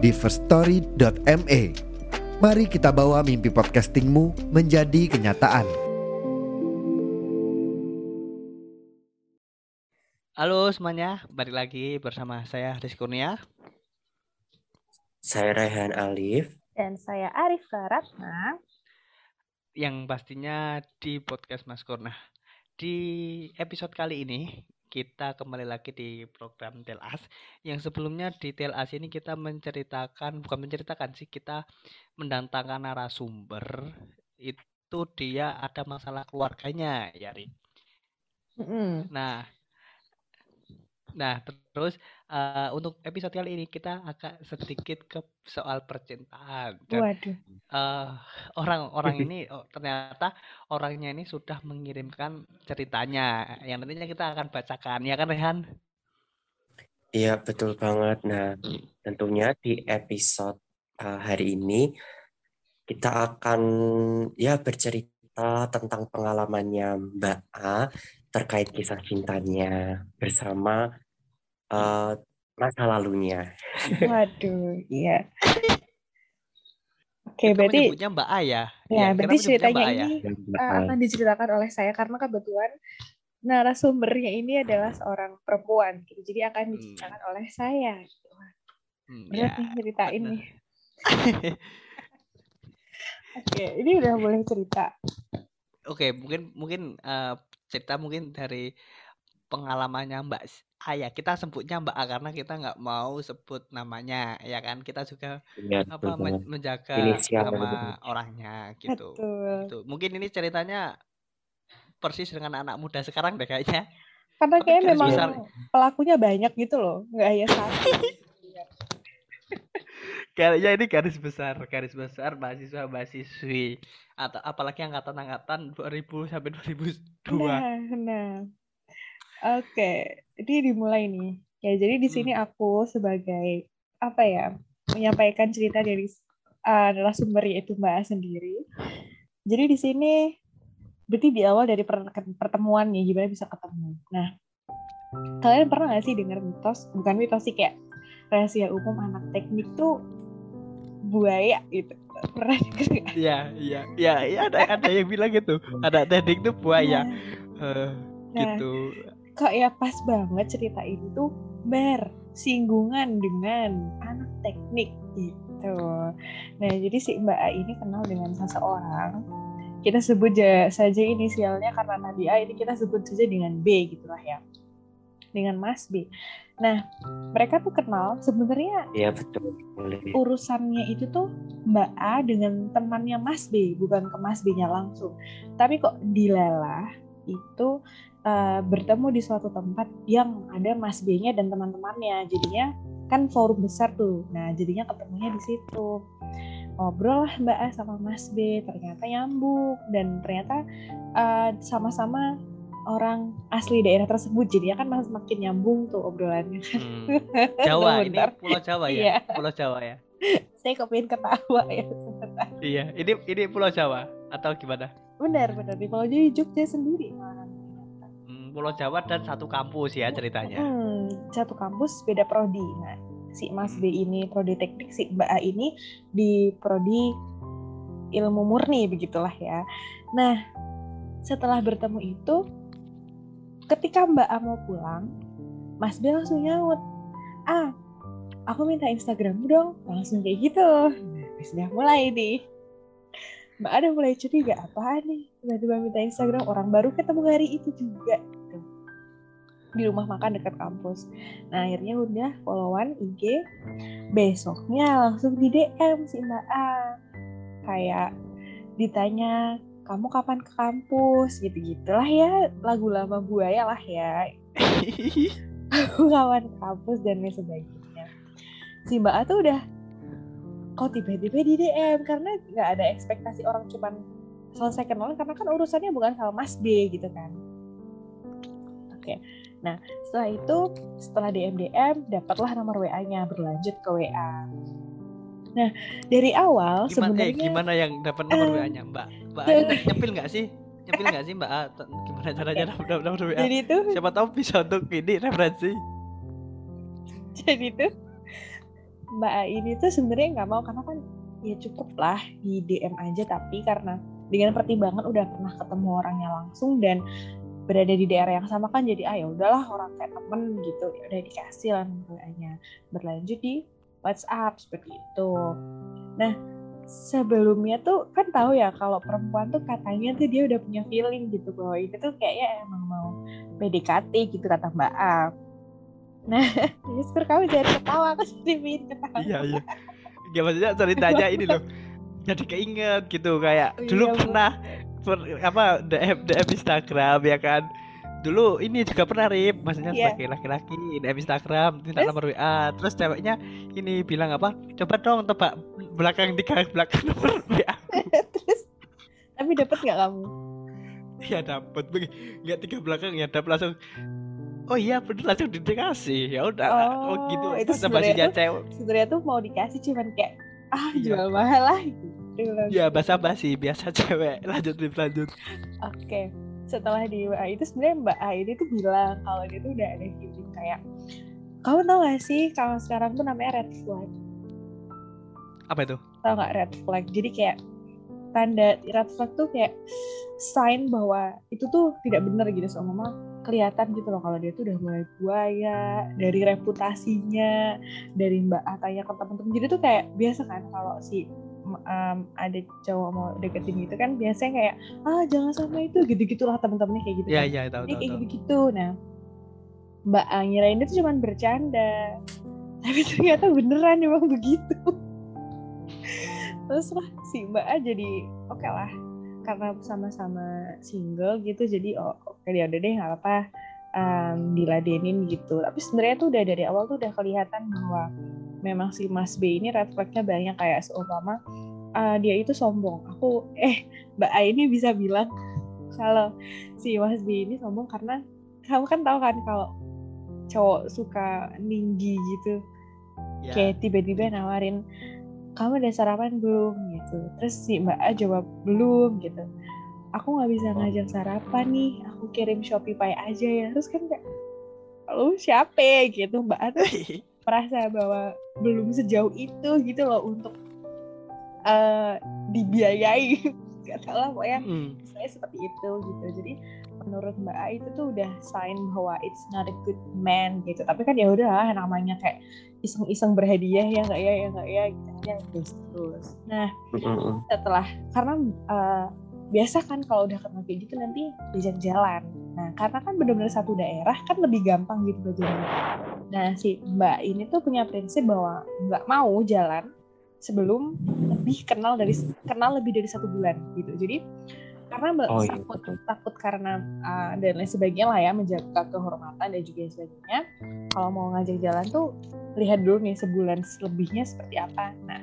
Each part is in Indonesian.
di firststory.me. Mari kita bawa mimpi podcastingmu menjadi kenyataan. Halo semuanya, balik lagi bersama saya Haris Kurnia. Saya Rehan Alif. Dan saya Arif Ratna. Yang pastinya di podcast Mas Kurna. Di episode kali ini kita kembali lagi di program Telas. Yang sebelumnya di Telas ini kita menceritakan, bukan menceritakan sih, kita mendatangkan narasumber. Itu dia ada masalah keluarganya, Yari. Mm-mm. Nah, nah terus uh, untuk episode kali ini kita agak sedikit ke soal percintaan. Dan Waduh. eh, orang-orang ini oh, ternyata orangnya ini sudah mengirimkan ceritanya yang nantinya kita akan bacakan ya kan Rehan? Iya, betul banget. Nah, tentunya di episode uh, hari ini kita akan ya bercerita tentang pengalamannya Mbak A terkait kisah cintanya bersama uh, masa lalunya. Waduh, iya. Oke, Kita berarti menyebutnya Mbak A ya. ya, Iya, berarti ceritanya Mbak ya. ini uh, A. akan diceritakan oleh saya karena kebetulan narasumbernya ini adalah seorang perempuan. gitu. Jadi akan Hmm. diceritakan oleh saya. Hmm, Berat ya, nih ceritain benar. nih. Oke, ini udah boleh cerita. Oke, mungkin mungkin eh, cerita mungkin dari pengalamannya Mbak S- A ya. Kita sebutnya Mbak A karena kita nggak mau sebut namanya ya kan. Kita juga Iya, apa betul men- menjaga Inisial. nama orangnya gitu. Betul. Gitu. Mungkin ini ceritanya persis dengan anak muda sekarang deh kayaknya. Karena Tapi memang besar. pelakunya banyak gitu loh, nggak hanya satu. Kayaknya ini garis besar, garis besar mahasiswa mahasiswi atau apalagi angkatan-angkatan 2000 sampai 2002. Nah, nah. Oke, ini dimulai nih. Ya, jadi di sini Hmm. aku sebagai apa ya, menyampaikan cerita dari uh, narasumber yaitu Mbak A sendiri. Jadi di sini berarti di awal dari per- pertemuan nih, gimana bisa ketemu. Nah, kalian pernah nggak sih dengar mitos? Bukan mitos sih kayak rahasia umum anak teknik tuh buaya gitu. Pernah nggak? Iya, iya, iya, iya ada ada yang bilang gitu. Ada teknik tuh buaya. Nah, Eh, Nah. gitu. Kok ya pas banget cerita ini tuh bersinggungan dengan anak teknik gitu. Nah jadi si Mbak A ini kenal dengan seseorang. Kita sebut ja- saja inisialnya karena tadi A ini kita sebut saja dengan B gitulah ya. Dengan Mas B. Nah mereka tuh kenal sebenarnya Iya, betul. Urusannya itu tuh Mbak A dengan temannya Mas B, bukan ke Mas B-nya langsung. Tapi kok dilalah itu eh, bertemu di suatu tempat yang ada Mas B-nya dan teman-temannya. Jadinya kan forum besar tuh. Nah, jadinya ketemunya di situ. Ngobrol lah Mbak A sama Mas B, ternyata nyambung dan ternyata eh, sama-sama orang asli daerah tersebut. Jadinya kan makin nyambung tuh obrolannya. Hmm. Jawa ini. Pulau Jawa ya. Iya. Pulau Jawa ya. Saya kepingin ketawa ya sebentar. Iya, ini ini Pulau Jawa atau gimana? Benar, benar. Di Pulau Jawa, Jogja sendiri. Hmm, Pulau Jawa dan satu kampus ya ceritanya. Hmm, satu kampus beda prodi. Nah, si Mas B ini prodi teknik, si Mbak A ini di prodi ilmu murni begitulah ya. Nah, setelah bertemu itu, ketika Mbak A mau pulang, Mas B langsung nyaut, ah, aku minta Instagrammu dong, langsung kayak gitu. Nah, sudah mulai nih. Mbak A udah mulai curiga, apaan nih? Tiba-tiba minta Instagram, orang baru ketemu hari itu juga. Gitu. Di rumah makan dekat kampus. Nah akhirnya udah followan IG, besoknya langsung di DM si Mbak A. Kayak ditanya, kamu kapan ke kampus? Gitu-gitulah ya, lagu lama buaya lah ya. kawan kampus dan lain sebagainya si Mbak A tuh udah kok tiba-tiba di DM karena nggak ada ekspektasi orang cuman selesai kenalan karena kan urusannya bukan sama Mas B gitu kan. Oke, nah setelah itu setelah DM DM dapatlah nomor WA-nya berlanjut ke WA. Nah dari awal Gimana, eh, sebenarnya gimana yang dapat nomor eh, WA-nya, Mbak? Mbak nyepil nggak sih? Nyepil nggak sih, Mbak? Gimana caranya dapat dapat nomor WA? jadi itu Siapa tahu bisa untuk ini referensi. jadi tuh Mbak ini tuh sebenarnya nggak mau karena kan ya cukup lah di DM aja tapi karena dengan pertimbangan udah pernah ketemu orangnya langsung dan berada di daerah yang sama kan jadi ah ya udahlah orang kayak temen gitu ya udah dikasih lah WA-nya berlanjut di WhatsApp seperti itu. Nah sebelumnya tuh kan tahu ya kalau perempuan tuh katanya tuh dia udah punya feeling gitu bahwa ini tuh kayaknya emang mau PDKT gitu kata Mbak A. Nah, Whisper kamu jangan ketawa, aku jadi ketawa. Iya, iya. Gak maksudnya ceritanya ini loh. Jadi keinget gitu kayak Oh, dulu iya, pernah per- apa DM DM Instagram ya kan. Dulu ini juga pernah rip, maksudnya Iya. sebagai laki-laki DM Instagram minta nomor WA, terus ceweknya ini bilang apa? Coba dong tebak belakang tiga belakang nomor WA. Terus, tapi dapat nggak kamu? Ya dapat, nggak tiga belakang ya dapat langsung. Oh iya bener langsung dikasih. Ya udah. Oh, Oh, gitu. itu sebenarnya tuh- Sebenarnya tuh mau dikasih cuman kayak ah Iya. jual mahal lah. Gitu. ya basa basi biasa cewek. Lanjut lanjut. Oke, setelah di WA itu sebenarnya Mbak A ini tuh bilang kalau dia tuh udah ada feeling kayak kamu tau gak sih kalau sekarang tuh namanya red flag? Apa itu? Tau gak red flag? Jadi kayak tanda red flag tuh kayak sign bahwa itu tuh tidak benar gitu so mama kelihatan gitu loh kalau dia tuh udah mulai buaya dari reputasinya dari mbak A tanya ke temen-temen jadi tuh kayak biasa kan kalau si um, ada cowok mau deketin gitu kan biasanya kayak ah jangan sama itu gitu gitulah temen-temennya kayak gitu ya kan. ya tahu tahu kayak tahu gitu-gitu. Nah, Mbak A ngirain itu cuma bercanda. Tapi ternyata beneran emang begitu. Terus lah si Mbak A jadi oke lah. Karena sama-sama single gitu jadi oh, oke dia udah deh nggak apa-apa um, diladenin gitu. Tapi sebenarnya tuh udah dari awal tuh udah kelihatan bahwa memang si Mas B ini red flagnya banyak kayak seumpama uh, dia itu sombong. Aku eh Mbak A ini bisa bilang kalau si Mas B ini sombong karena kamu kan tahu kan kalau cowok suka ninggi gitu ya. kayak tiba-tiba nawarin kamu udah sarapan belum gitu. Terus si Mbak A jawab belum gitu. Aku nggak bisa ngajak sarapan nih aku kirim Shopee aja ya. Terus kan kayak lu siapa? Gitu. Mbak A tuh merasa bahwa belum sejauh itu gitu loh untuk eh dibiayai. Gak tau lah pokoknya Hmm. saya seperti itu gitu. Jadi menurut Mbak A itu tuh udah sign bahwa it's not a good man gitu. Tapi kan ya udah namanya kayak iseng-iseng berhadiah ya nggak ya ya nggak ya gitu. Aja terus terus nah setelah karena eh, biasa kan kalau udah kenal kayak gitu nanti diajak jalan nah karena kan benar-benar satu daerah kan lebih gampang gitu belajarnya nah si Mbak ini tuh punya prinsip bahwa nggak mau jalan sebelum lebih kenal dari kenal lebih dari satu bulan gitu. Jadi karena Oh, iya, takut betul. takut karena uh, dan lain sebagainya lah ya menjaga kehormatan dan juga yang sebagainya kalau mau ngajak jalan tuh lihat dulu nih sebulan lebihnya seperti apa nah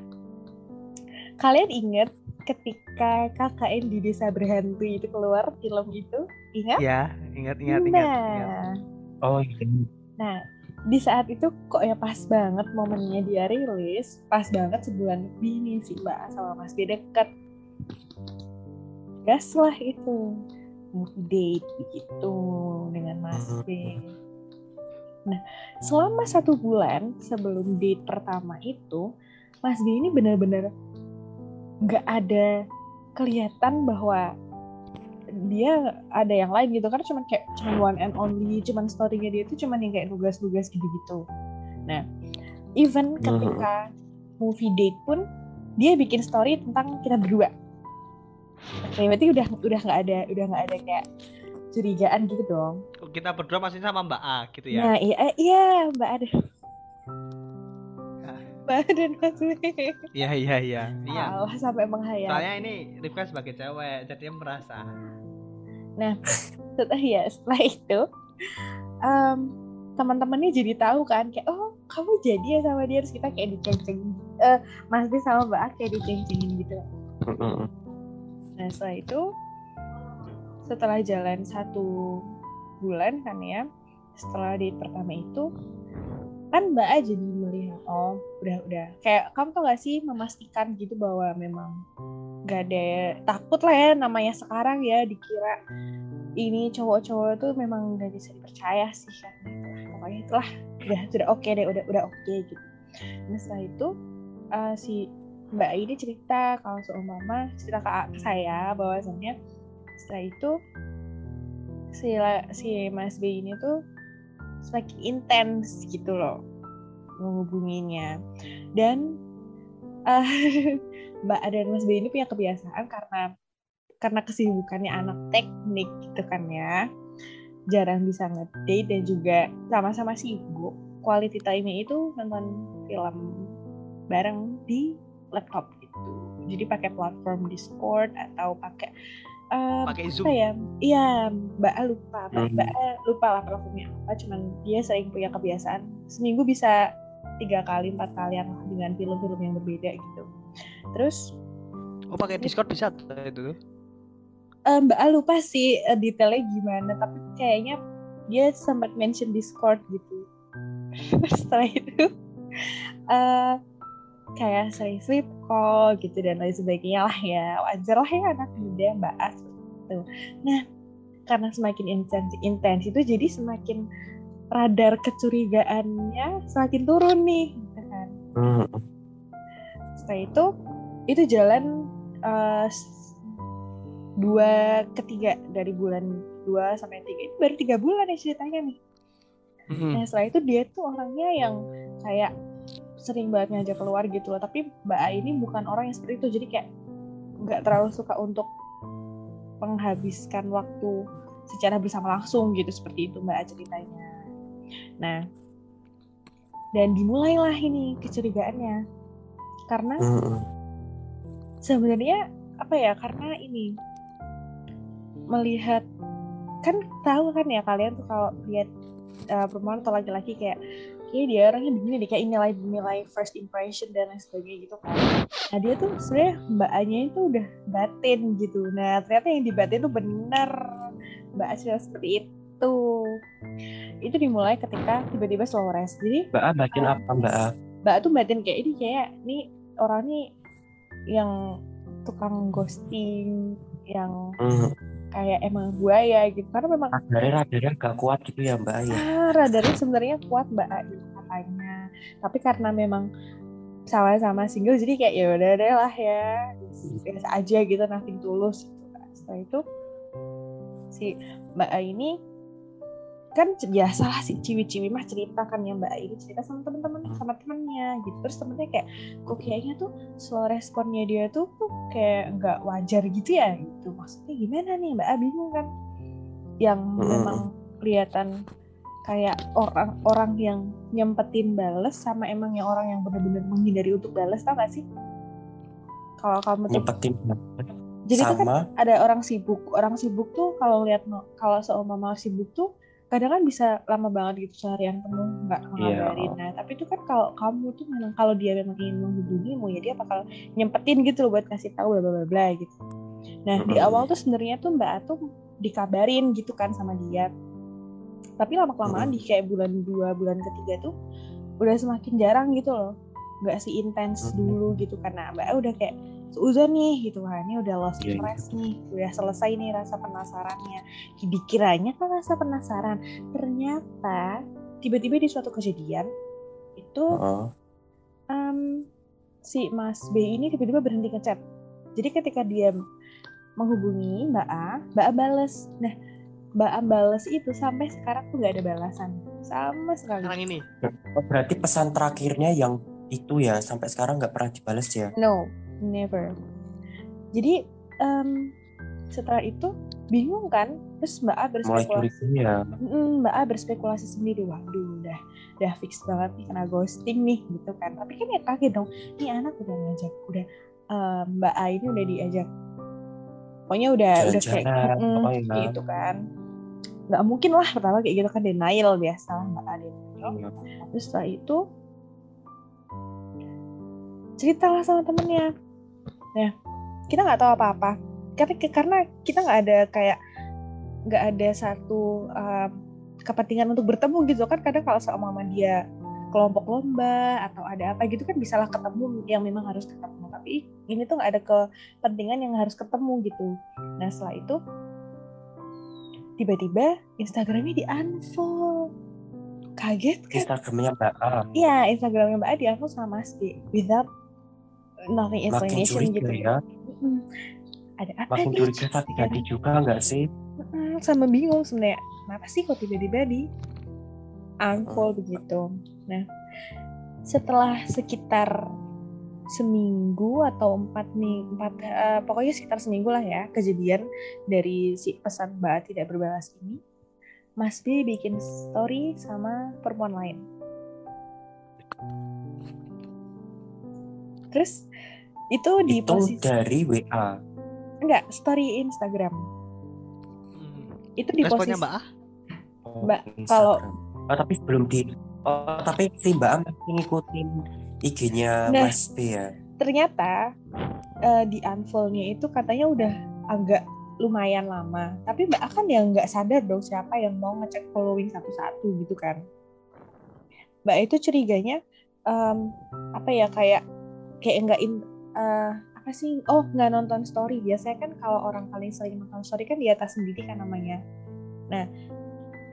kalian ingat ketika KKN di desa berhantu itu keluar film itu ingat ya ingat ingat ingat, ingat. nah Oh iya. Nah, di saat itu kok ya pas banget momennya dia rilis, pas banget sebulan lebih nih si Mbak sama Mas B deket. Gas lah itu. Movie date begitu dengan Mas B. Nah, selama satu bulan sebelum date pertama itu, Mas B ini benar-benar nggak ada kelihatan bahwa dia ada yang lain gitu kan cuman kayak cuman one and only cuman storynya dia itu cuman yang kayak nugas-nugas gitu-gitu nah even ketika movie date pun dia bikin story tentang kita berdua berarti udah udah nggak ada udah nggak ada kayak curigaan gitu dong. Kita berdua masih sama Mbak A gitu ya? Nah iya eh, iya mbak ada mbak A dan mas B. Iya iya iya. Iya. Allah sampai menghayal soalnya ini Rifka sebagai cewek jadi merasa. Setelah ya setelah itu em, teman-temannya jadi tahu kan kayak oh kamu jadi ya sama dia. Terus kita kayak diceng-ceng eh Mas B sama Mbak A kayak diceng-cengin gitu. Nah setelah itu setelah jalan satu bulan kan ya setelah date pertama itu kan Mbak A jadi melihat oh udah udah. Kayak kamu tuh gak sih memastikan gitu bahwa memang gak ada takut lah ya namanya sekarang ya dikira ini cowok-cowok tuh memang gak bisa dipercaya sih kan pokoknya itulah udah sudah oke deh udah udah oke gitu. Nah setelah itu eh, si Mbak ini cerita kalau seumpama cerita ke, saya bahwasannya setelah itu si si Mas B ini tuh semakin intens gitu loh menghubunginya. Dan eh, Mbak A dan Mas B ini punya kebiasaan karena karena kesibukannya anak teknik gitu kan ya jarang bisa ngedate dan juga sama-sama sibuk. Quality time-nya itu nonton film bareng di laptop gitu jadi pakai platform Discord atau pakai eh, Pakai apa Zoom. ya iya Mbak A lupa Mbak Hmm. Mbak A lupa lah platformnya apa cuman dia sering punya kebiasaan seminggu bisa tiga kali empat kali yang dengan film-film yang berbeda gitu terus Oh pakai Discord bisa itu tuh. eh, Mbak A lupa sih detailnya gimana tapi kayaknya dia sempat mention Discord gitu setelah itu eh kayak sering sleep call gitu dan lain sebagainya lah ya wajar lah ya anak muda Mbak A seperti itu. Nah karena semakin intens intens itu jadi semakin radar kecurigaannya semakin turun nih gitu kan Mm-mm. setelah itu itu jalan s- dua ketiga dari bulan dua sampai tiga itu baru tiga bulan ya ceritanya nih Hmm. nah setelah itu dia tuh orangnya yang kayak sering banget ngajak keluar gitu loh. Tapi Mbak A ini bukan orang yang seperti itu. Jadi kayak nggak terlalu suka untuk menghabiskan waktu secara bersama langsung gitu. Seperti itu Mbak A ceritanya. Nah dan dimulailah ini kecurigaannya. Karena sebenarnya apa ya karena ini melihat kan tahu kan ya kalian tuh kalau lihat uh, perempuan atau laki-laki kayak kayak dia orangnya begini deh kayak nilai nilai first impression dan lain sebagainya gitu kan nah dia tuh sebenarnya mbak A-nya itu udah batin gitu nah ternyata yang dibatin tuh bener mbak A cerita seperti itu itu dimulai ketika tiba-tiba slow rest jadi Mbak A bagian apa Mbak A? Mbak tuh batin kayak ini kayak nih orang nih yang tukang ghosting yang Mm. Kayak emang buaya gitu. Karena memang Radarnya radarnya gak kuat gitu ya Mbak ya. ah, radarnya sebenarnya kuat Mbak A gitu katanya. Tapi karena memang sama-sama single jadi kayak ya udah deh lah ya. Biasa aja gitu nothing tulus gitu setelah itu si Mbak A ini kan c- biasa lah si ciwi-ciwi mah cerita kan ya Mbak ini cerita sama temen-temen sama temennya gitu. Terus temennya kayak kok kayaknya tuh slow responnya dia tuh tuh kayak nggak wajar gitu ya? Gitu. Maksudnya gimana nih Mbak A? Bingung kan? Yang Mm-mm. memang kelihatan kayak orang-orang yang nyempetin bales sama emang yang orang yang benar-benar menghindari untuk bales tau gak sih? Kalau kamu tuh Nyempetin jadi tuh kan sama. ada orang sibuk. Orang sibuk tuh kalau lihat kalau seumpama sibuk tuh kadang kan bisa lama banget gitu seharian penuh nggak Iya. ngabarin nah tapi itu kan kalau kamu tuh memang kalau dia memang ingin menghubungimu ya dia bakal nyempetin gitu loh buat kasih tahu bla bla bla gitu nah di Mm-mm. awal tuh sebenarnya tuh mbak tuh dikabarin gitu kan sama dia tapi lama kelamaan di kayak bulan dua bulan ketiga tuh udah semakin jarang gitu loh nggak sih intens Mm-mm. dulu gitu karena mbak udah kayak seuzon nih gitu. Kan ini udah lost Iya, interest nih. Udah selesai nih rasa penasarannya. Dikiranya kan rasa penasaran. Ternyata tiba-tiba di suatu kejadian itu Heeh. em, si Mas B ini tiba-tiba berhenti ngechat. Jadi ketika dia menghubungi Mbak A Mbak A bales. Nah Mbak A bales itu sampai sekarang tuh nggak ada balasan. Sama sekali. Sekarang ini. Oh, berarti pesan terakhirnya yang itu ya sampai sekarang nggak pernah dibales ya. No, never. Jadi em, setelah itu bingung kan, terus Mbak A berspekulasi. ya. Mm, Mbak A berspekulasi sendiri, waduh udah udah fix banget nih kena ghosting nih gitu kan. Tapi kan ya kaget dong, ini anak udah ngajak, udah em, Mbak A ini udah diajak. Pokoknya udah udah kayak mm, gitu kan. Nggak mungkin lah pertama kayak gitu kan denial biasa lah Mbak A denial. Iya. Terus setelah itu ceritalah sama temennya nah kita nggak tahu apa-apa. Karena karena kita nggak ada kayak nggak ada satu um, kepentingan untuk bertemu gitu kan. Kadang kalau sama dia kelompok lomba atau ada apa gitu kan bisalah ketemu yang memang harus ketemu. Tapi ini tuh nggak ada kepentingan yang harus ketemu gitu. Nah setelah itu tiba-tiba Instagramnya di unfollow kaget kan? Instagramnya Mbak A. iya Instagramnya Mbak A di unfollow sama Mas D without nothing Makin explanation curiga gitu. ya. Ada apa Makin nih? curiga sakit hati juga nggak sih? Sama bingung sebenarnya. Kenapa sih kok tiba-tiba di unfollow begitu nah setelah sekitar seminggu atau empat minggu empat eh, pokoknya sekitar seminggu lah ya kejadian dari si pesan mbak tidak berbalas ini Mas B bikin story sama perempuan lain terus itu di Itu posisi dari WA. enggak story Instagram Hmm. itu di posisi Responnya Mbak A? Oh, Mbak, Instagram. kalau- Oh, tapi belum di Oh, tapi si Mbak A masih ngikutin IG-nya Nah. Mas B ya. ternyata eh, di unfollow-nya itu katanya udah agak lumayan lama. Tapi Mbak A kan yang nggak sadar dong siapa yang mau ngecek following satu-satu gitu kan. Mbak A itu curiganya em, apa ya kayak kayak nggak in eh, apa sih? Oh nggak nonton story. Biasanya kan kalau orang paling sering nonton story kan di atas sendiri kan namanya. Nah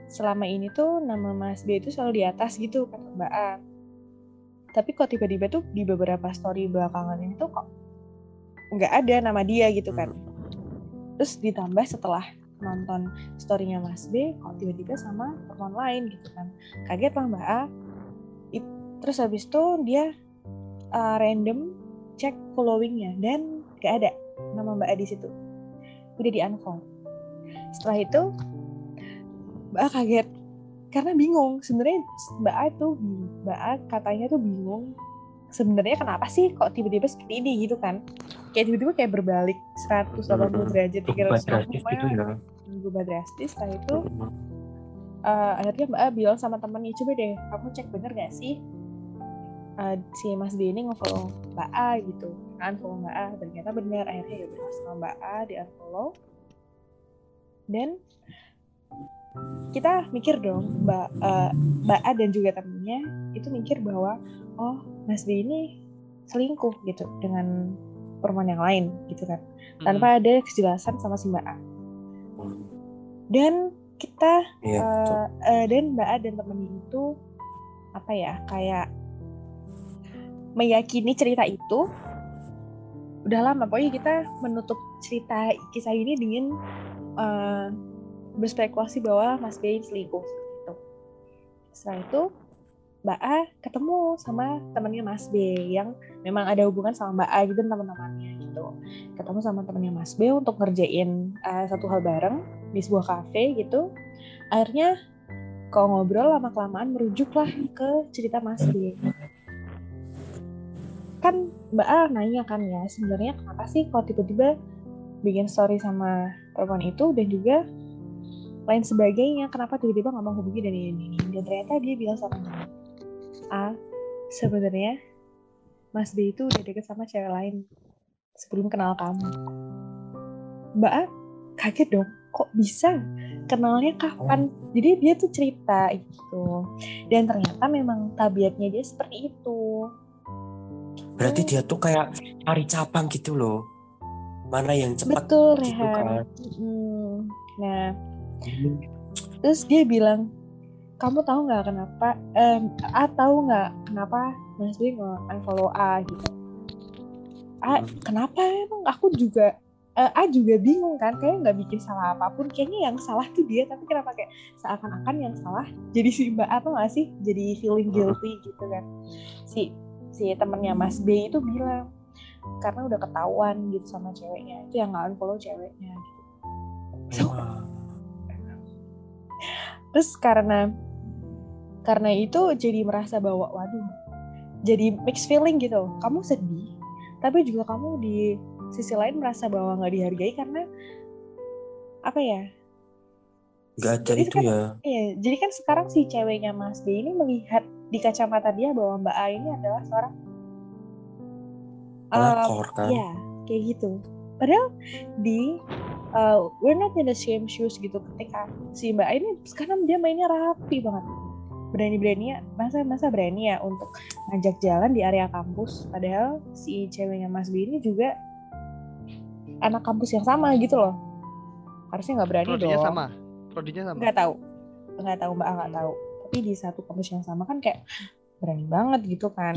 selama ini tuh nama Mas B itu selalu di atas gitu kata Mbak A tapi kok tiba-tiba tuh di beberapa story belakangan ini tuh kok nggak ada nama dia gitu kan terus ditambah setelah nonton storynya Mas B kok tiba-tiba sama perempuan lain gitu kan kaget lah Mbak A It- terus habis itu dia uh, random cek followingnya. Dan nggak ada nama Mbak A di situ. Udah di unfollow setelah itu Mbak A kaget. Karena bingung. Sebenarnya Mbak A tuh Mbak A katanya tuh bingung. Sebenarnya kenapa sih kok tiba-tiba seperti ini gitu kan? Kayak tiba-tiba kayak berbalik 180 derajat Berubah 360 drastis gitu ya. berubah drastis. Setelah itu eh, akhirnya Mbak A bilang sama temennya coba deh kamu cek bener gak sih eh, si Mas D ini nge-follow Mbak A gitu. Unfollow Mbak A. Ternyata bener akhirnya ya udah sama Mbak A di unfollow dan kita mikir dong Mbak eh, Mbak A dan juga temennya itu mikir bahwa oh Mas D ini selingkuh gitu dengan perempuan yang lain gitu kan. Hmm. tanpa ada kejelasan sama si Mbak A. Dan kita Iya, eh, eh, dan Mbak A dan temennya itu apa ya kayak meyakini cerita itu udah lama pokoknya kita menutup cerita kisah ini dengan eh, berspekulasi bahwa Mas B selingkuh seperti itu. Setelah itu Mbak A ketemu sama temannya Mas B yang memang ada hubungan sama Mbak A gitu teman-temannya gitu. Ketemu sama temannya Mas B untuk ngerjain eh, satu hal bareng di sebuah kafe gitu. Akhirnya kalau ngobrol lama kelamaan merujuklah ke cerita Mas B. Kan Mbak A nanya kan ya sebenarnya kenapa sih kalau tiba-tiba bikin story sama perempuan itu dan juga lain sebagainya? Kenapa tiba-tiba nggak mau hubungi dan ini, ini? Dan ternyata dia bilang sama A sebenarnya Mas B itu udah deket sama cewek lain sebelum kenal kamu. Mbak A kaget dong kok bisa? Kenalnya kapan? Jadi dia tuh cerita gitu. Dan ternyata memang tabiatnya dia seperti itu Berarti dia tuh kayak cari cabang gitu loh. Mana yang cepat betul gitu Rehan. kan. Mm, nah terus dia bilang kamu tahu nggak kenapa em, A tahu nggak kenapa Mas nge unfollow A gitu? A Hmm. kenapa? Emang aku juga eh, A juga bingung kan kayak nggak bikin salah apa pun. Kayaknya yang salah tuh dia tapi kenapa kayak seakan-akan yang salah jadi si Mbak A tuh nggak sih? Jadi feeling guilty gitu kan. Si si temennya Mas B itu bilang karena udah ketahuan gitu sama ceweknya itu yang nggak unfollow ceweknya gitu. Wah. terus karena karena itu jadi merasa bahwa waduh jadi mixed feeling gitu kamu sedih tapi juga kamu di sisi lain merasa bahwa nggak dihargai karena apa ya Nggak ada itu kan- ya. Iya, jadi kan sekarang si ceweknya Mas B ini melihat di kacamata dia bahwa Mbak A ini adalah seorang Uh, core kan. Iya, kayak gitu. Padahal di uh, we're not in the same shoes gitu ketika si Mbak A ini sekarang dia mainnya rapi banget. Berani-berani ya, masa masa berani ya untuk ngajak jalan di area kampus. Padahal si ceweknya Mas B ini juga anak kampus yang sama gitu loh. Harusnya nggak berani Prodinya dong. sama. Prodinya sama. Nggak tahu, nggak tahu Mbak A nggak tahu. Tapi di satu kampus yang sama kan kayak berani banget gitu kan.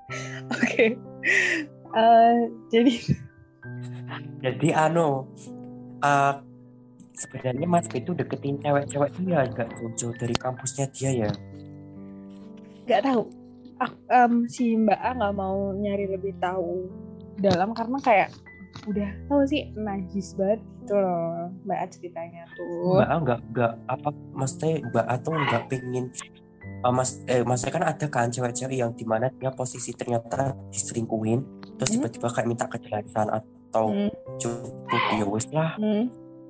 Oke. Eh, jadi Jadi anu uh, sebenarnya Mas itu deketin cewek-cewek dia agak jauh-jauh dari kampusnya dia ya. nggak tahu em, si Mbak A nggak mau nyari lebih tahu dalam karena kayak udah tahu sih najis banget gitu loh Mbak A ceritanya tuh Mbak A nggak nggak apa maksudnya Mbak A tuh nggak pengen uh, mas eh maksudnya kan ada kan cewek-cewek yang di mana dia posisi ternyata diselingkuhin terus Hmm. tiba-tiba kayak minta kejelasan atau Hmm, cukup ya wes lah hmm.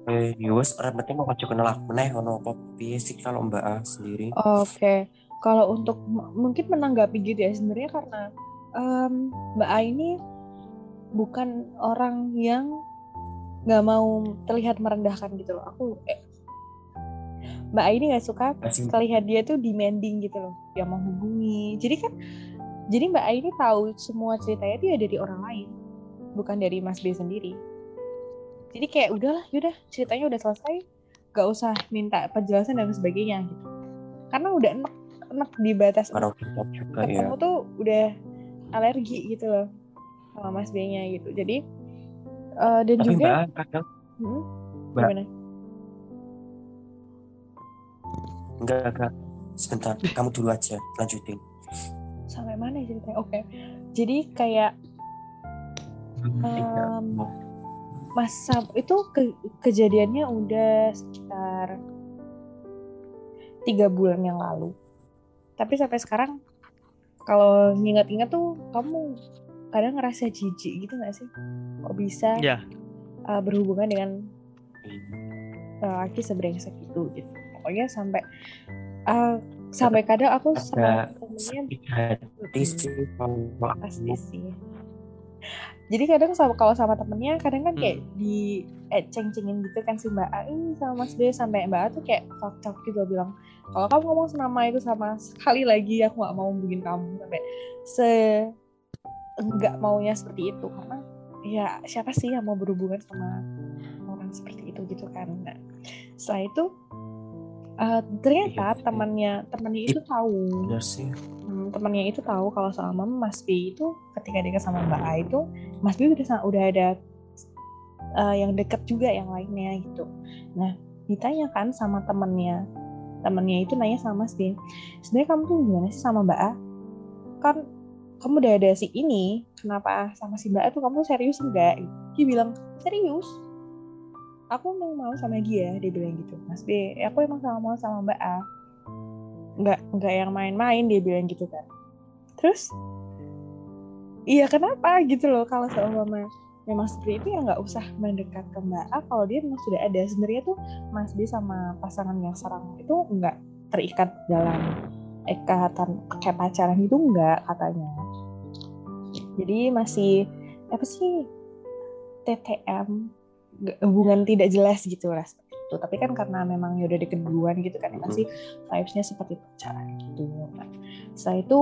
eh ya wes penting mau kenal aku nih ono apa sih kalau Mbak A sendiri Oke, kalau untuk mungkin menanggapi gitu ya sebenarnya karena em, Mbak A ini bukan orang yang nggak mau terlihat merendahkan gitu loh. Aku eh, Mbak A ini nggak suka terlihat dia tuh demanding gitu loh, yang menghubungi. Jadi kan, jadi Mbak A ini tahu semua ceritanya dia dari orang lain, bukan dari Mas B sendiri. Jadi kayak udahlah, yaudah ceritanya udah selesai, gak usah minta penjelasan dan sebagainya gitu. Karena udah enak, enak di batas juga ya ketemu tuh udah alergi gitu loh sama Mas B-nya gitu. Jadi eh, dan tapi Mbak juga A kadang Hmm, Mbak. gimana? enggak enggak sebentar kamu dulu aja lanjutin Sampai mana ya ceritanya? Oke. Jadi kayak. Em, masa itu ke- kejadiannya udah sekitar tiga bulan yang lalu tapi sampai sekarang kalau nginget-inget tuh kamu kadang ngerasa jijik gitu gak sih? Kok bisa Ya. uh, berhubungan dengan uh, laki sebrengsek itu gitu. Pokoknya sampai uh, sampai kadang aku sama temennya kalau pasti sih. Jadi kadang sama kalau sama temennya kadang kan kayak Hmm. di eh, ceng-cengin gitu kan si Mbak A ini sama Mas B sampai Mbak A tuh kayak up gitu bilang kalau kamu ngomong sama itu sama sekali lagi aku nggak mau hubungin kamu sampai se enggak maunya seperti itu karena ya siapa sih yang mau berhubungan sama orang seperti itu gitu kan nah, setelah itu eh, ternyata Iya. temannya temannya itu tahu sih Hmm, temannya itu tahu kalau sama Mas B itu ketika dekat sama Mbak A itu Mas B udah udah ada uh, yang deket juga yang lainnya gitu. Nah ditanya kan sama temennya, temennya itu nanya sama Mas B, sebenarnya kamu tuh gimana sih sama Mbak A? Kan kamu udah ada si ini, kenapa sama si Mbak A tuh kamu serius enggak? Dia bilang serius. Aku emang mau sama dia, dia bilang gitu. Mas B, aku emang sama mau sama Mbak A nggak nggak yang main-main dia bilang gitu kan terus iya kenapa gitu loh kalau seumpama memang seperti itu ya nggak usah mendekat ke Mbak A kalau dia memang sudah ada sebenarnya tuh Mas B sama pasangan yang sekarang itu nggak terikat dalam ikatan kayak pacaran itu nggak katanya jadi masih apa sih TTM hubungan tidak jelas gitu lah itu. Tapi kan karena memang ya udah deket duluan gitu kan ya masih vibes-nya seperti pacaran gitu. Nah, setelah itu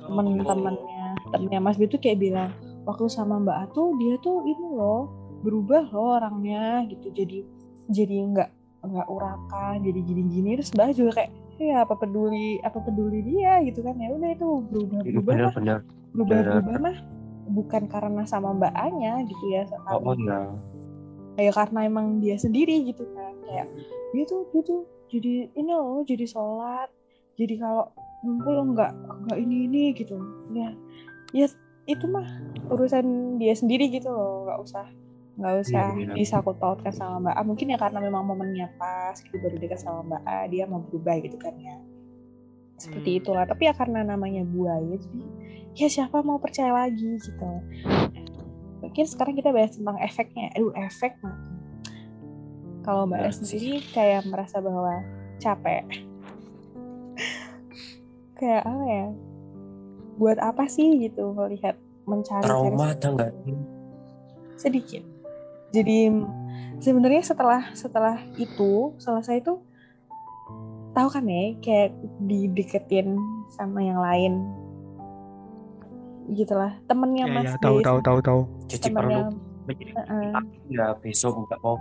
teman-temannya temennya Mas B tuh kayak bilang waktu sama Mbak A tuh dia tuh ini loh berubah loh orangnya gitu. Jadi jadi nggak nggak urakan jadi gini-gini. Terus Mbak juga kayak ya apa peduli apa peduli dia gitu kan. Ya udah itu berubah berubah mah berubah bener. berubah mah bukan karena sama Mbak A nya gitu ya oh, oh ya kayak karena emang dia sendiri gitu kan. Kayak dia tuh dia tuh jadi ini loh jadi sholat. Jadi kalau ngumpul nggak nggak ini ini gitu. Ya ya itu mah urusan dia sendiri gitu loh nggak usah nggak usah iya. disangkut pautkan sama Mbak A. Mungkin ya karena memang momennya pas gitu baru dekat sama Mbak A dia mau berubah gitu kan ya. Seperti Hmm. itulah. Tapi ya karena namanya buaya jadi ya siapa mau percaya lagi gitu. Mungkin sekarang kita bahas tentang efeknya. Aduh efek mah kalau mbak Ya, Es sendiri kayak merasa bahwa capek. Kayak apa ya? Buat apa sih gitu melihat mencari trauma ada nggak sih? sedikit. Jadi sebenarnya setelah setelah itu selesai itu tahu kan ya kayak dideketin sama yang lain. Gitulah temennya Ya, Mas ya, tahu tahu tahu. Tahu. Jadi perlu temennya mikir Heeh. ya besok nggak mau.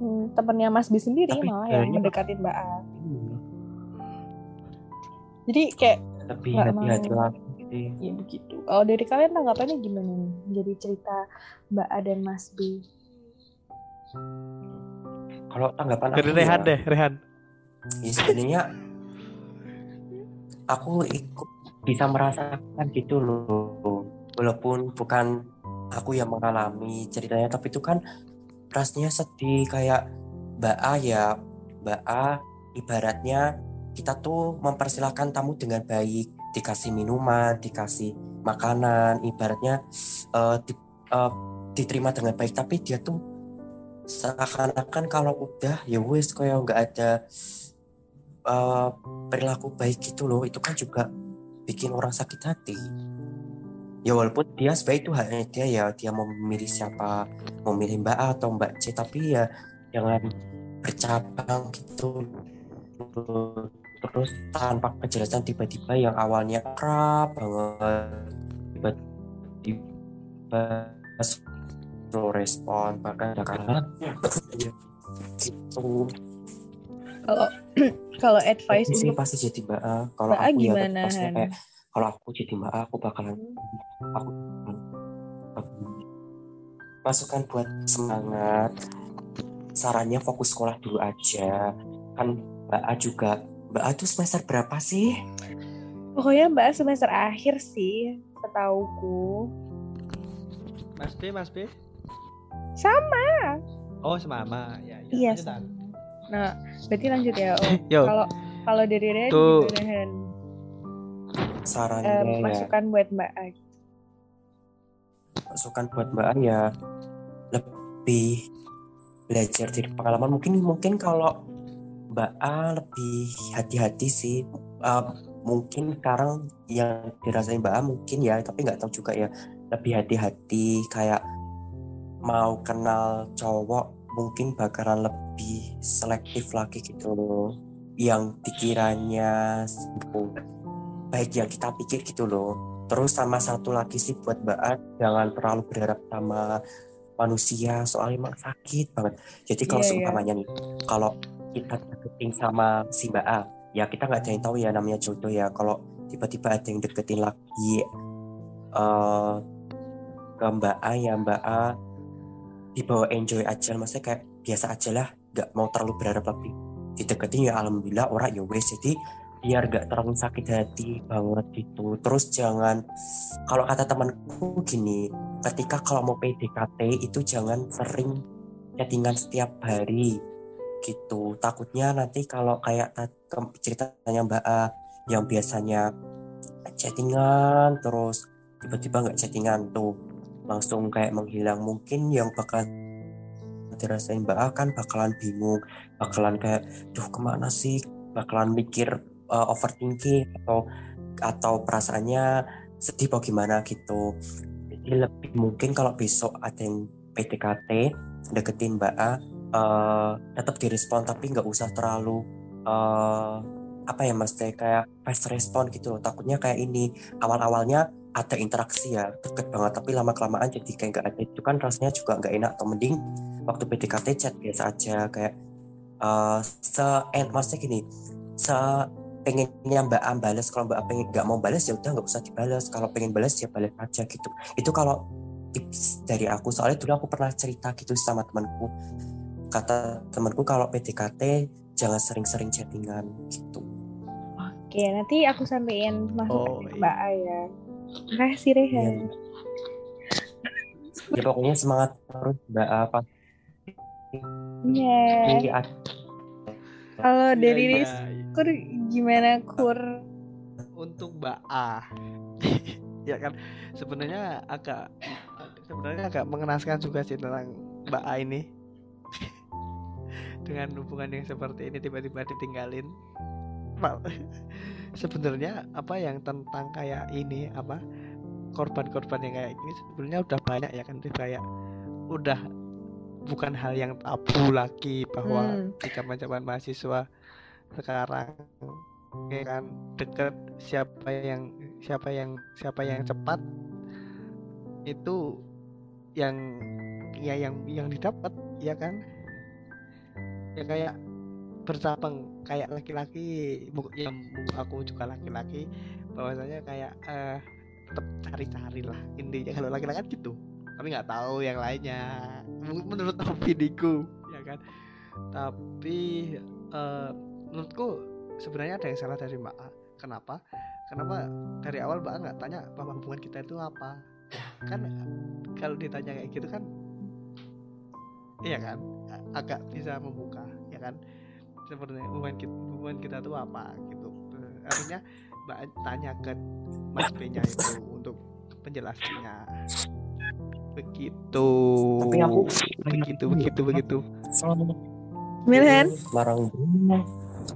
Hmm, temennya Mas B sendiri Tapi malah yang mendekatin Mbak A. Hmm, jadi kayak lebih Nggak hati-hati lagi gitu. ya begitu. Kalau dari kalian tanggapannya gimana nih? Jadi cerita Mbak A dan Mas B. Kalau tanggapan Dari aku Rehan ya, deh, Rehan. ya sebenarnya aku ikut bisa merasakan gitu loh. Walaupun bukan aku yang mengalami ceritanya tapi itu kan rasanya sedih. Kayak Mbak A ya Mbak A ibaratnya kita tuh mempersilahkan tamu dengan baik dikasih minuman dikasih makanan ibaratnya eh, di- eh, diterima dengan baik. Tapi dia tuh seakan-akan kalau udah ya wes kayak nggak ada eh, perilaku baik gitu loh. Itu kan juga bikin orang sakit hati. Ya walaupun dia sebaik itu haknya dia ya dia mau memilih siapa mau milih Mbak A atau Mbak C. Tapi ya jangan bercabang gitu terus tanpa kejelasan tiba-tiba yang awalnya kerap banget tiba-tiba slow respon bahkan ada kalah gitu kalau kalau advice sih untuk pasti jadi Mbak A. Kalau Mbak A aku ya gimana, Han? kayak kalau aku jadi Mbak A, aku bakalan aku masukan buat semangat. Sarannya fokus sekolah dulu aja. Kan Mbak A juga Mbak A tuh semester berapa sih? pokoknya Mbak A semester akhir sih setauku Mas B, Mas B. sama Oh, semama. Ya, ya. iya sama nah berarti lanjut ya oh kalau kalau dari Ren Tuh. gimana Han? Sarannya Em, ya masukan buat Mbak A masukan buat Mbak A ya lebih belajar dari pengalaman mungkin mungkin kalau Mbak A lebih hati-hati sih. Uh, mungkin sekarang yang dirasain Mbak A mungkin ya tapi nggak tahu juga ya. Lebih hati-hati kayak mau kenal cowok mungkin bakalan lebih selektif lagi gitu loh. Yang dikiranya baik yang kita pikir gitu loh. Terus sama satu lagi sih buat Mbak A, jangan terlalu berharap sama manusia soalnya emang sakit banget. Jadi kalau Iya, iya. seumpamanya nih, kalau kita deketin sama si Mbak A, ya kita nggak ada tahu ya namanya jodoh ya. Kalau tiba-tiba ada yang deketin lagi eh ke Mbak A ya Mbak A dibawa enjoy aja, maksudnya kayak biasa aja lah, nggak mau terlalu berharap lebih. Dideketin ya alhamdulillah orang ya wes jadi biar gak terlalu sakit hati banget gitu terus jangan kalau kata temanku gini ketika kalau mau PDKT itu jangan sering chattingan setiap hari gitu. Takutnya nanti kalau kayak ceritanya Mbak A yang biasanya chattingan terus tiba-tiba nggak chattingan tuh langsung kayak menghilang. Mungkin yang bakal dirasain Mbak A kan bakalan bingung bakalan kayak duh ke mana sih? Bakalan mikir uh, overthinking atau atau perasaannya sedih apa gimana gitu. Jadi lebih mungkin kalau besok ada yang PDKT deketin Mbak A uh, tetap direspon tapi nggak usah terlalu uh, apa ya mas Teh, kayak fast respon gitu loh. Takutnya kayak ini awal-awalnya ada interaksi ya deket banget tapi lama kelamaan jadi kayak nggak ada. Itu kan rasanya juga nggak enak atau mending waktu PDKT chat biasa aja kayak uh, se en maksudnya gini se pengennya Mbak A balas kalau Mbak A pengen nggak mau balas ya udah nggak usah dibalas kalau pengen balas ya balas aja gitu. Itu kalau tips dari aku. Soalnya dulu aku pernah cerita gitu sama temanku kata temanku kalau PDKT jangan sering-sering chattingan gitu Oke, nanti aku sampein Oh, masukan iya. Mbak A ya. Makasih Rehan. ya pokoknya semangat terus Mbak A pasti Iya. Kalau Iya, dari. Kur gimana Kur? untuk Mbak A ya kan sebenarnya agak sebenarnya agak mengenaskan juga sih tentang Mbak A ini dengan hubungan yang seperti ini tiba-tiba ditinggalin. Sebenarnya apa yang tentang kayak ini apa korban-korban yang kayak gini sebenarnya udah banyak ya kan kayak udah bukan hal yang tabu lagi bahwa Hmm. di zaman-zaman mahasiswa sekarang ya kan deket siapa yang siapa yang siapa yang cepat itu yang ya yang yang didapat ya kan ya kayak bercabang kayak laki-laki yang aku juga laki-laki bahwasanya kayak eh tetap cari-cari lah intinya kalau laki-laki kan gitu tapi nggak tahu yang lainnya menurut opiniku ya kan tapi eh, menurutku sebenarnya ada yang salah dari Mbak A. Kenapa? Kenapa dari awal Mbak nggak tanya bahwa hubungan kita itu apa? Kan kalau ditanya kayak gitu kan, iya kan, agak bisa membuka, ya kan? Sebenarnya hubungan kita, hubungan kita itu apa gitu. Artinya tanya ke Mas B-nya itu untuk penjelasannya. Begitu. Tapi aku begitu, begitu, begitu. Marang bunga.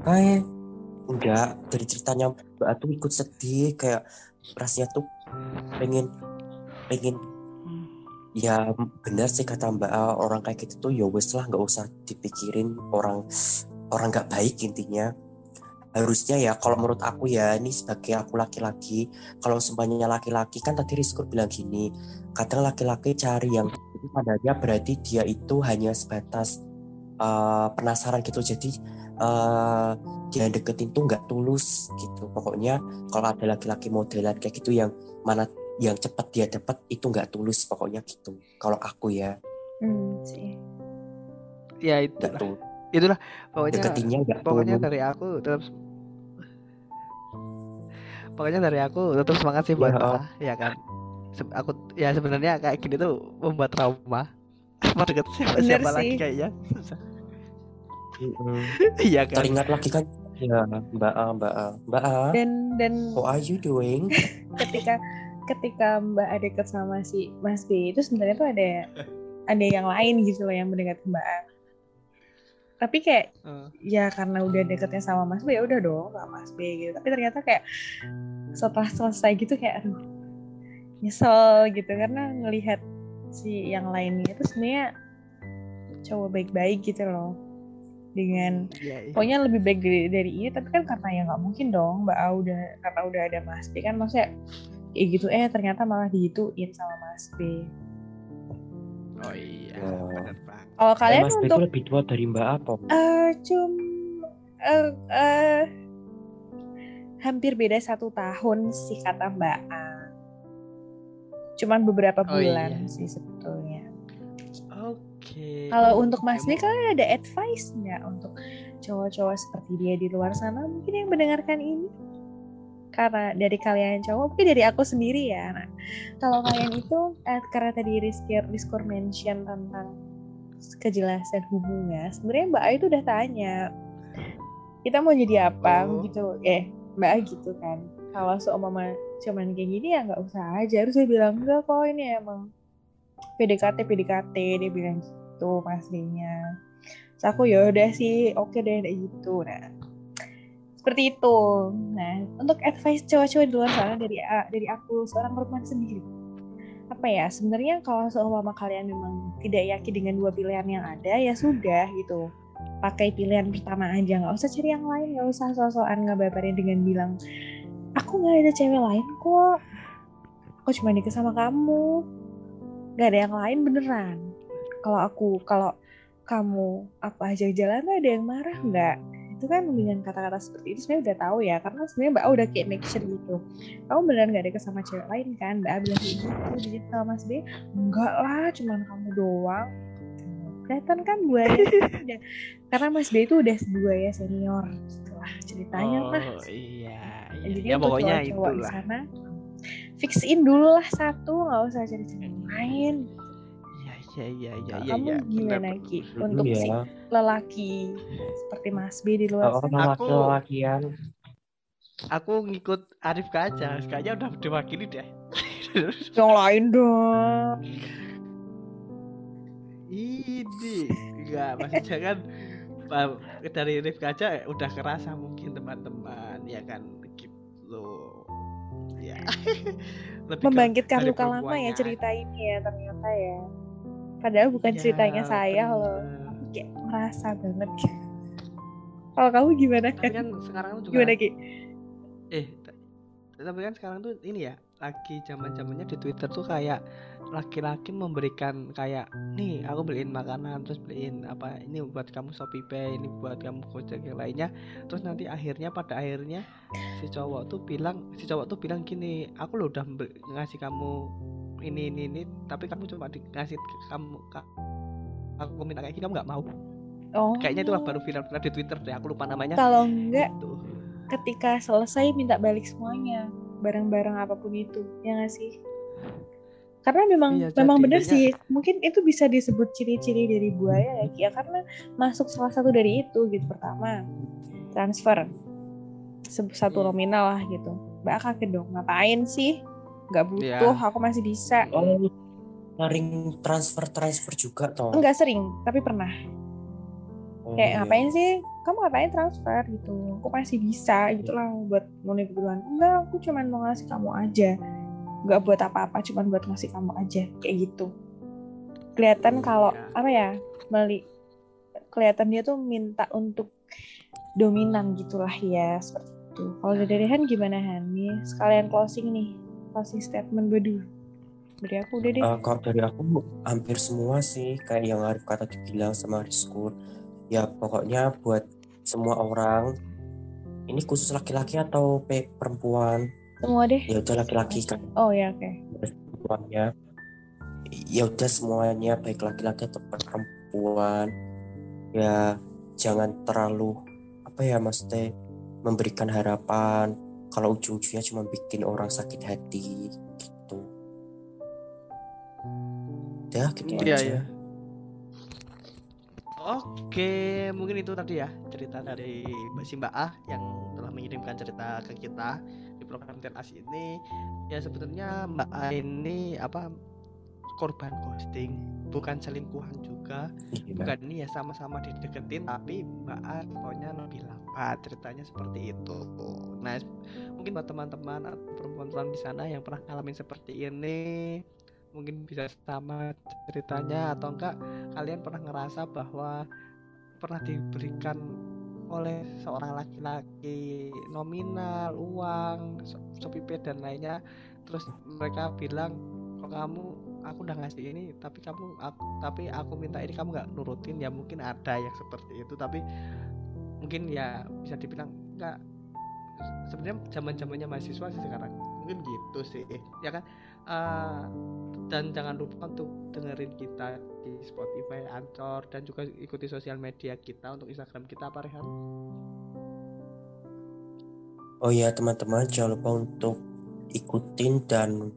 Kayak enggak dari ceritanya Mbak tuh ikut sedih kayak rasanya tuh pengen pengen ya benar sih kata Mbak orang kayak gitu tuh ya wes lah nggak usah dipikirin orang orang nggak baik intinya. Harusnya ya kalau menurut aku ya ini sebagai aku laki-laki kalau semuanya laki-laki kan tadi Rizkur bilang gini kadang laki-laki cari yang itu padanya berarti dia itu hanya sebatas eh, penasaran gitu. Jadi eh, dia deketin tuh nggak tulus gitu. Pokoknya kalau ada laki-laki modelan kayak gitu yang mana yang cepat dia dapat itu nggak tulus pokoknya gitu. Kalau aku ya. Hmm, sih. Ya itulah, tulus. Itulah pokoknya. deketinnya nggak pokoknya tulus. dari aku tetap pokoknya dari aku tetap semangat sih buat Ya, ya kan? Aku ya sebenarnya kayak gini tuh membuat trauma. Apa deket siapa Bener siapa lagi kayaknya. Iya kan? Teringat lagi kan? Ya Mbak A Mbak A. Mbak A Dan dan what are you doing? ketika ketika Mbak A deket sama si Mas B itu sebenarnya tuh ada ada yang lain gitu loh yang mendekati Mbak A. Tapi kayak Eh, ya karena udah deketnya sama Mas B ya udah dong sama Mas B gitu. Tapi ternyata kayak setelah selesai gitu kayak aduh nyesel gitu karena ngelihat si yang lainnya itu sebenarnya cowok baik-baik gitu loh dengan iya. pokoknya lebih baik dari, dari ini tapi kan karena ya nggak mungkin dong Mbak A udah karena udah ada Mas B kan maksudnya kayak gitu eh ternyata malah digituin sama Mas B. oh iya Ya. banget Kalau Eh, kalian Mas B untuk itu lebih tua dari Mbak A apa eh cum eh eh, hampir beda satu tahun sih kata Mbak A. Cuman beberapa Oh, bulan iya. sih sebetulnya. oke Kalau untuk Mas B kalian ada advice nggak untuk cowok-cowok seperti dia di luar sana mungkin yang mendengarkan ini? Karena dari kalian cowok, mungkin dari aku sendiri ya. Nah, kalau kalian itu eh, karena tadi Rizky Rizkur mention tentang kejelasan hubungan, sebenarnya Mbak A itu udah tanya kita mau jadi apa Oh. gitu, eh Mbak A gitu kan. Kalau seumpama cuman kayak gini ya nggak usah aja. Harus dia bilang enggak kok ini emang PDKT PDKT dia bilang gitu mas B-nya. Terus aku ya udah sih oke deh kayak gitu. Nah seperti itu. Nah untuk advice cowok-cowok di luar sana dari a- dari aku seorang perempuan sendiri. Apa ya sebenarnya kalau seumpama kalian memang tidak yakin dengan dua pilihan yang ada ya sudah gitu. Pakai pilihan pertama aja nggak usah cari yang lain nggak usah sosokan ngabarin dengan bilang aku nggak ada cewek lain kok. Aku cuma nikah sama kamu. Nggak ada yang lain beneran. Kalau aku kalau kamu apa aja jalan tuh ada yang marah nggak itu kan dengan kata-kata seperti itu sebenarnya udah tahu ya karena sebenarnya mbak A udah kayak make sure gitu. Kamu beneran gak ada sama cewek lain kan? Mbak A bilang gitu jadi sama mas B enggak lah cuman kamu doang. Kelihatan kan buahnya karena mas B itu udah buaya senior. Setelah ceritanya oh mah iya, Ya, iya. jadi ya pokoknya cowok-cowok di itulah. sana fixin dulu lah satu nggak usah cari cewek lain iya iya iya iya Kalau iya kamu iya, gimana benar. Ki? Mm, untuk si ya lelaki seperti Mas B di luar Oh, sana. Aku- lakian aku ngikut Arif aja. Kayaknya udah diwakili deh. Yang lain dong. Ini enggak kan pa- dari Rif aja udah kerasa mungkin teman-teman ya kan? Gitu. Ya. Membangkitkan luka lama ya cerita ini ya ternyata ya padahal bukan Ya, ceritanya saya loh bener. Aku kayak merasa banget kalau kamu gimana kan kan sekarang juga gimana Ki? eh tapi kan sekarang tuh ini ya lagi zaman zamannya di Twitter tuh kayak laki-laki memberikan kayak nih aku beliin makanan terus beliin apa ini buat kamu Shopee Pay ini buat kamu Gojek yang lainnya terus nanti akhirnya pada akhirnya si cowok tuh bilang si cowok tuh bilang gini aku lo udah ngasih kamu ini ini ini tapi kamu cuma di, ngasih ke kamu ka- aku minta kayak gini kamu nggak mau. Oh. Kayaknya itulah baru viral-viral di Twitter deh aku lupa namanya. Kalau enggak Gitu. ketika selesai minta balik semuanya barang-barang apa pun itu ya nggak sih? Karena memang Iya, memang kayaknya- sih mungkin itu bisa disebut ciri-ciri dari buaya ya Ki, ya karena masuk salah satu dari itu gitu pertama transfer satu Hmm. nominal lah gitu. Mbak kaget dong ngapain sih nggak Iya. butuh aku masih bisa. Oh, sering transfer transfer juga toh. enggak sering tapi pernah. Oh, kayak iya. ngapain sih? Kamu ngapain transfer gitu? Aku masih bisa gitu lah buat memenuhi kebutuhan. Enggak aku cuman mau ngasih kamu aja. Nggak buat apa-apa cuman buat ngasih kamu aja. Kayak gitu. Kelihatan Hmm, kalau iya. apa ya meli kelihatan dia tuh minta untuk dominan gitulah ya seperti itu. Kalau dari Han gimana Han? Nih sekalian closing nih closing statement bedu dari aku udah deh. Eh, kalau dari aku hampir semua sih kayak yang Arif kata dibilang sama Rizkur ya pokoknya buat semua orang ini khusus laki-laki atau pe- perempuan? Semua deh. Ya udah laki-laki kan. Oh ya oke. Semuanya ya udah semuanya baik laki-laki atau perempuan ya jangan terlalu apa ya maksudnya memberikan harapan kalau ujung-ujungnya cuma bikin orang sakit hati gitu ya gitu Iya, aja iya. Oke, mungkin itu tadi ya cerita dari Mbak si Mbak Ah yang telah mengirimkan cerita ke kita di program Teras ini. Ya sebetulnya Mbak A ini apa korban ghosting, bukan selingkuhan juga, Iya. bukan ini ya sama-sama dideketin tapi Mbak A pokoknya lebih lambat ceritanya seperti itu. Nah, mungkin buat teman-teman atau perempuan-perempuan di sana yang pernah ngalamin seperti ini mungkin bisa sama ceritanya atau enggak kalian pernah ngerasa bahwa pernah diberikan oleh seorang laki-laki nominal uang Shopee dan lainnya terus mereka bilang kok kamu aku udah ngasih ini tapi kamu aku, tapi aku minta ini kamu nggak nurutin ya mungkin ada yang seperti itu tapi mungkin ya bisa dibilang enggak sebenarnya zaman zamannya mahasiswa sih sekarang mungkin gitu sih ya kan Eh, dan jangan lupa untuk dengerin kita di Spotify, Anchor dan juga ikuti sosial media kita untuk Instagram kita apa Rehan? Oh ya teman-teman jangan lupa untuk ikutin dan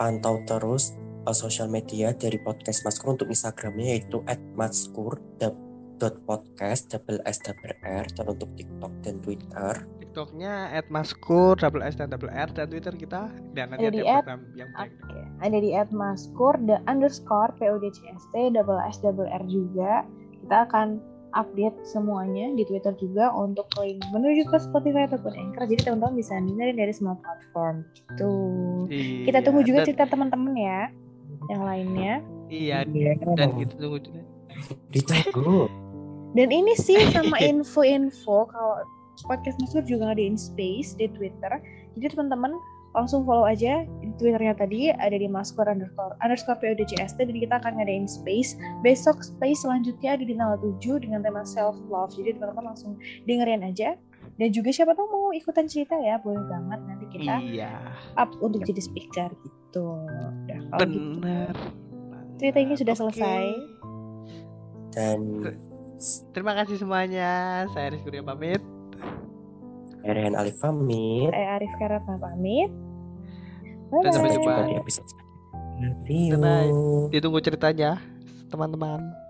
pantau terus uh, sosial media dari podcast Maskur untuk Instagramnya yaitu @maskur.podcast double s double r dan untuk TikTok dan Twitter TikToknya @maskur double s dan double r dan Twitter kita dan nanti Ada di at- yang baik. Oke, ada di @maskur the underscore podcast double s double r juga. Kita akan update semuanya di Twitter juga untuk link menuju ke Spotify ataupun Anchor. Jadi teman-teman bisa dengerin dari semua platform gitu. Kita Iya, tunggu juga dan- cerita teman-teman ya. Yang lainnya. Iya dan kita tunggu juga. ditunggu Dan ini sih sama info-info kalau podcast Maskur juga ngadain space di Twitter. Jadi teman-teman langsung follow aja di Twitternya tadi ada di Maskur underscore underscore PODCST dan kita akan ngadain space. Besok space selanjutnya ada di tanggal 7 dengan tema self love. Jadi teman-teman langsung dengerin aja. Dan juga siapa tahu mau ikutan cerita ya, boleh banget nanti kita Iya, up untuk jadi speaker gitu. Udah, kalau gitu. benar. Cerita ini sudah Oke. selesai. dan Terima kasih semuanya. Saya Rizky Kurnia pamit. Rehan Alif pamit Saya Arif Karatna pamit. Dan sampai jumpa. di episode you. Ditunggu ceritanya, teman-teman.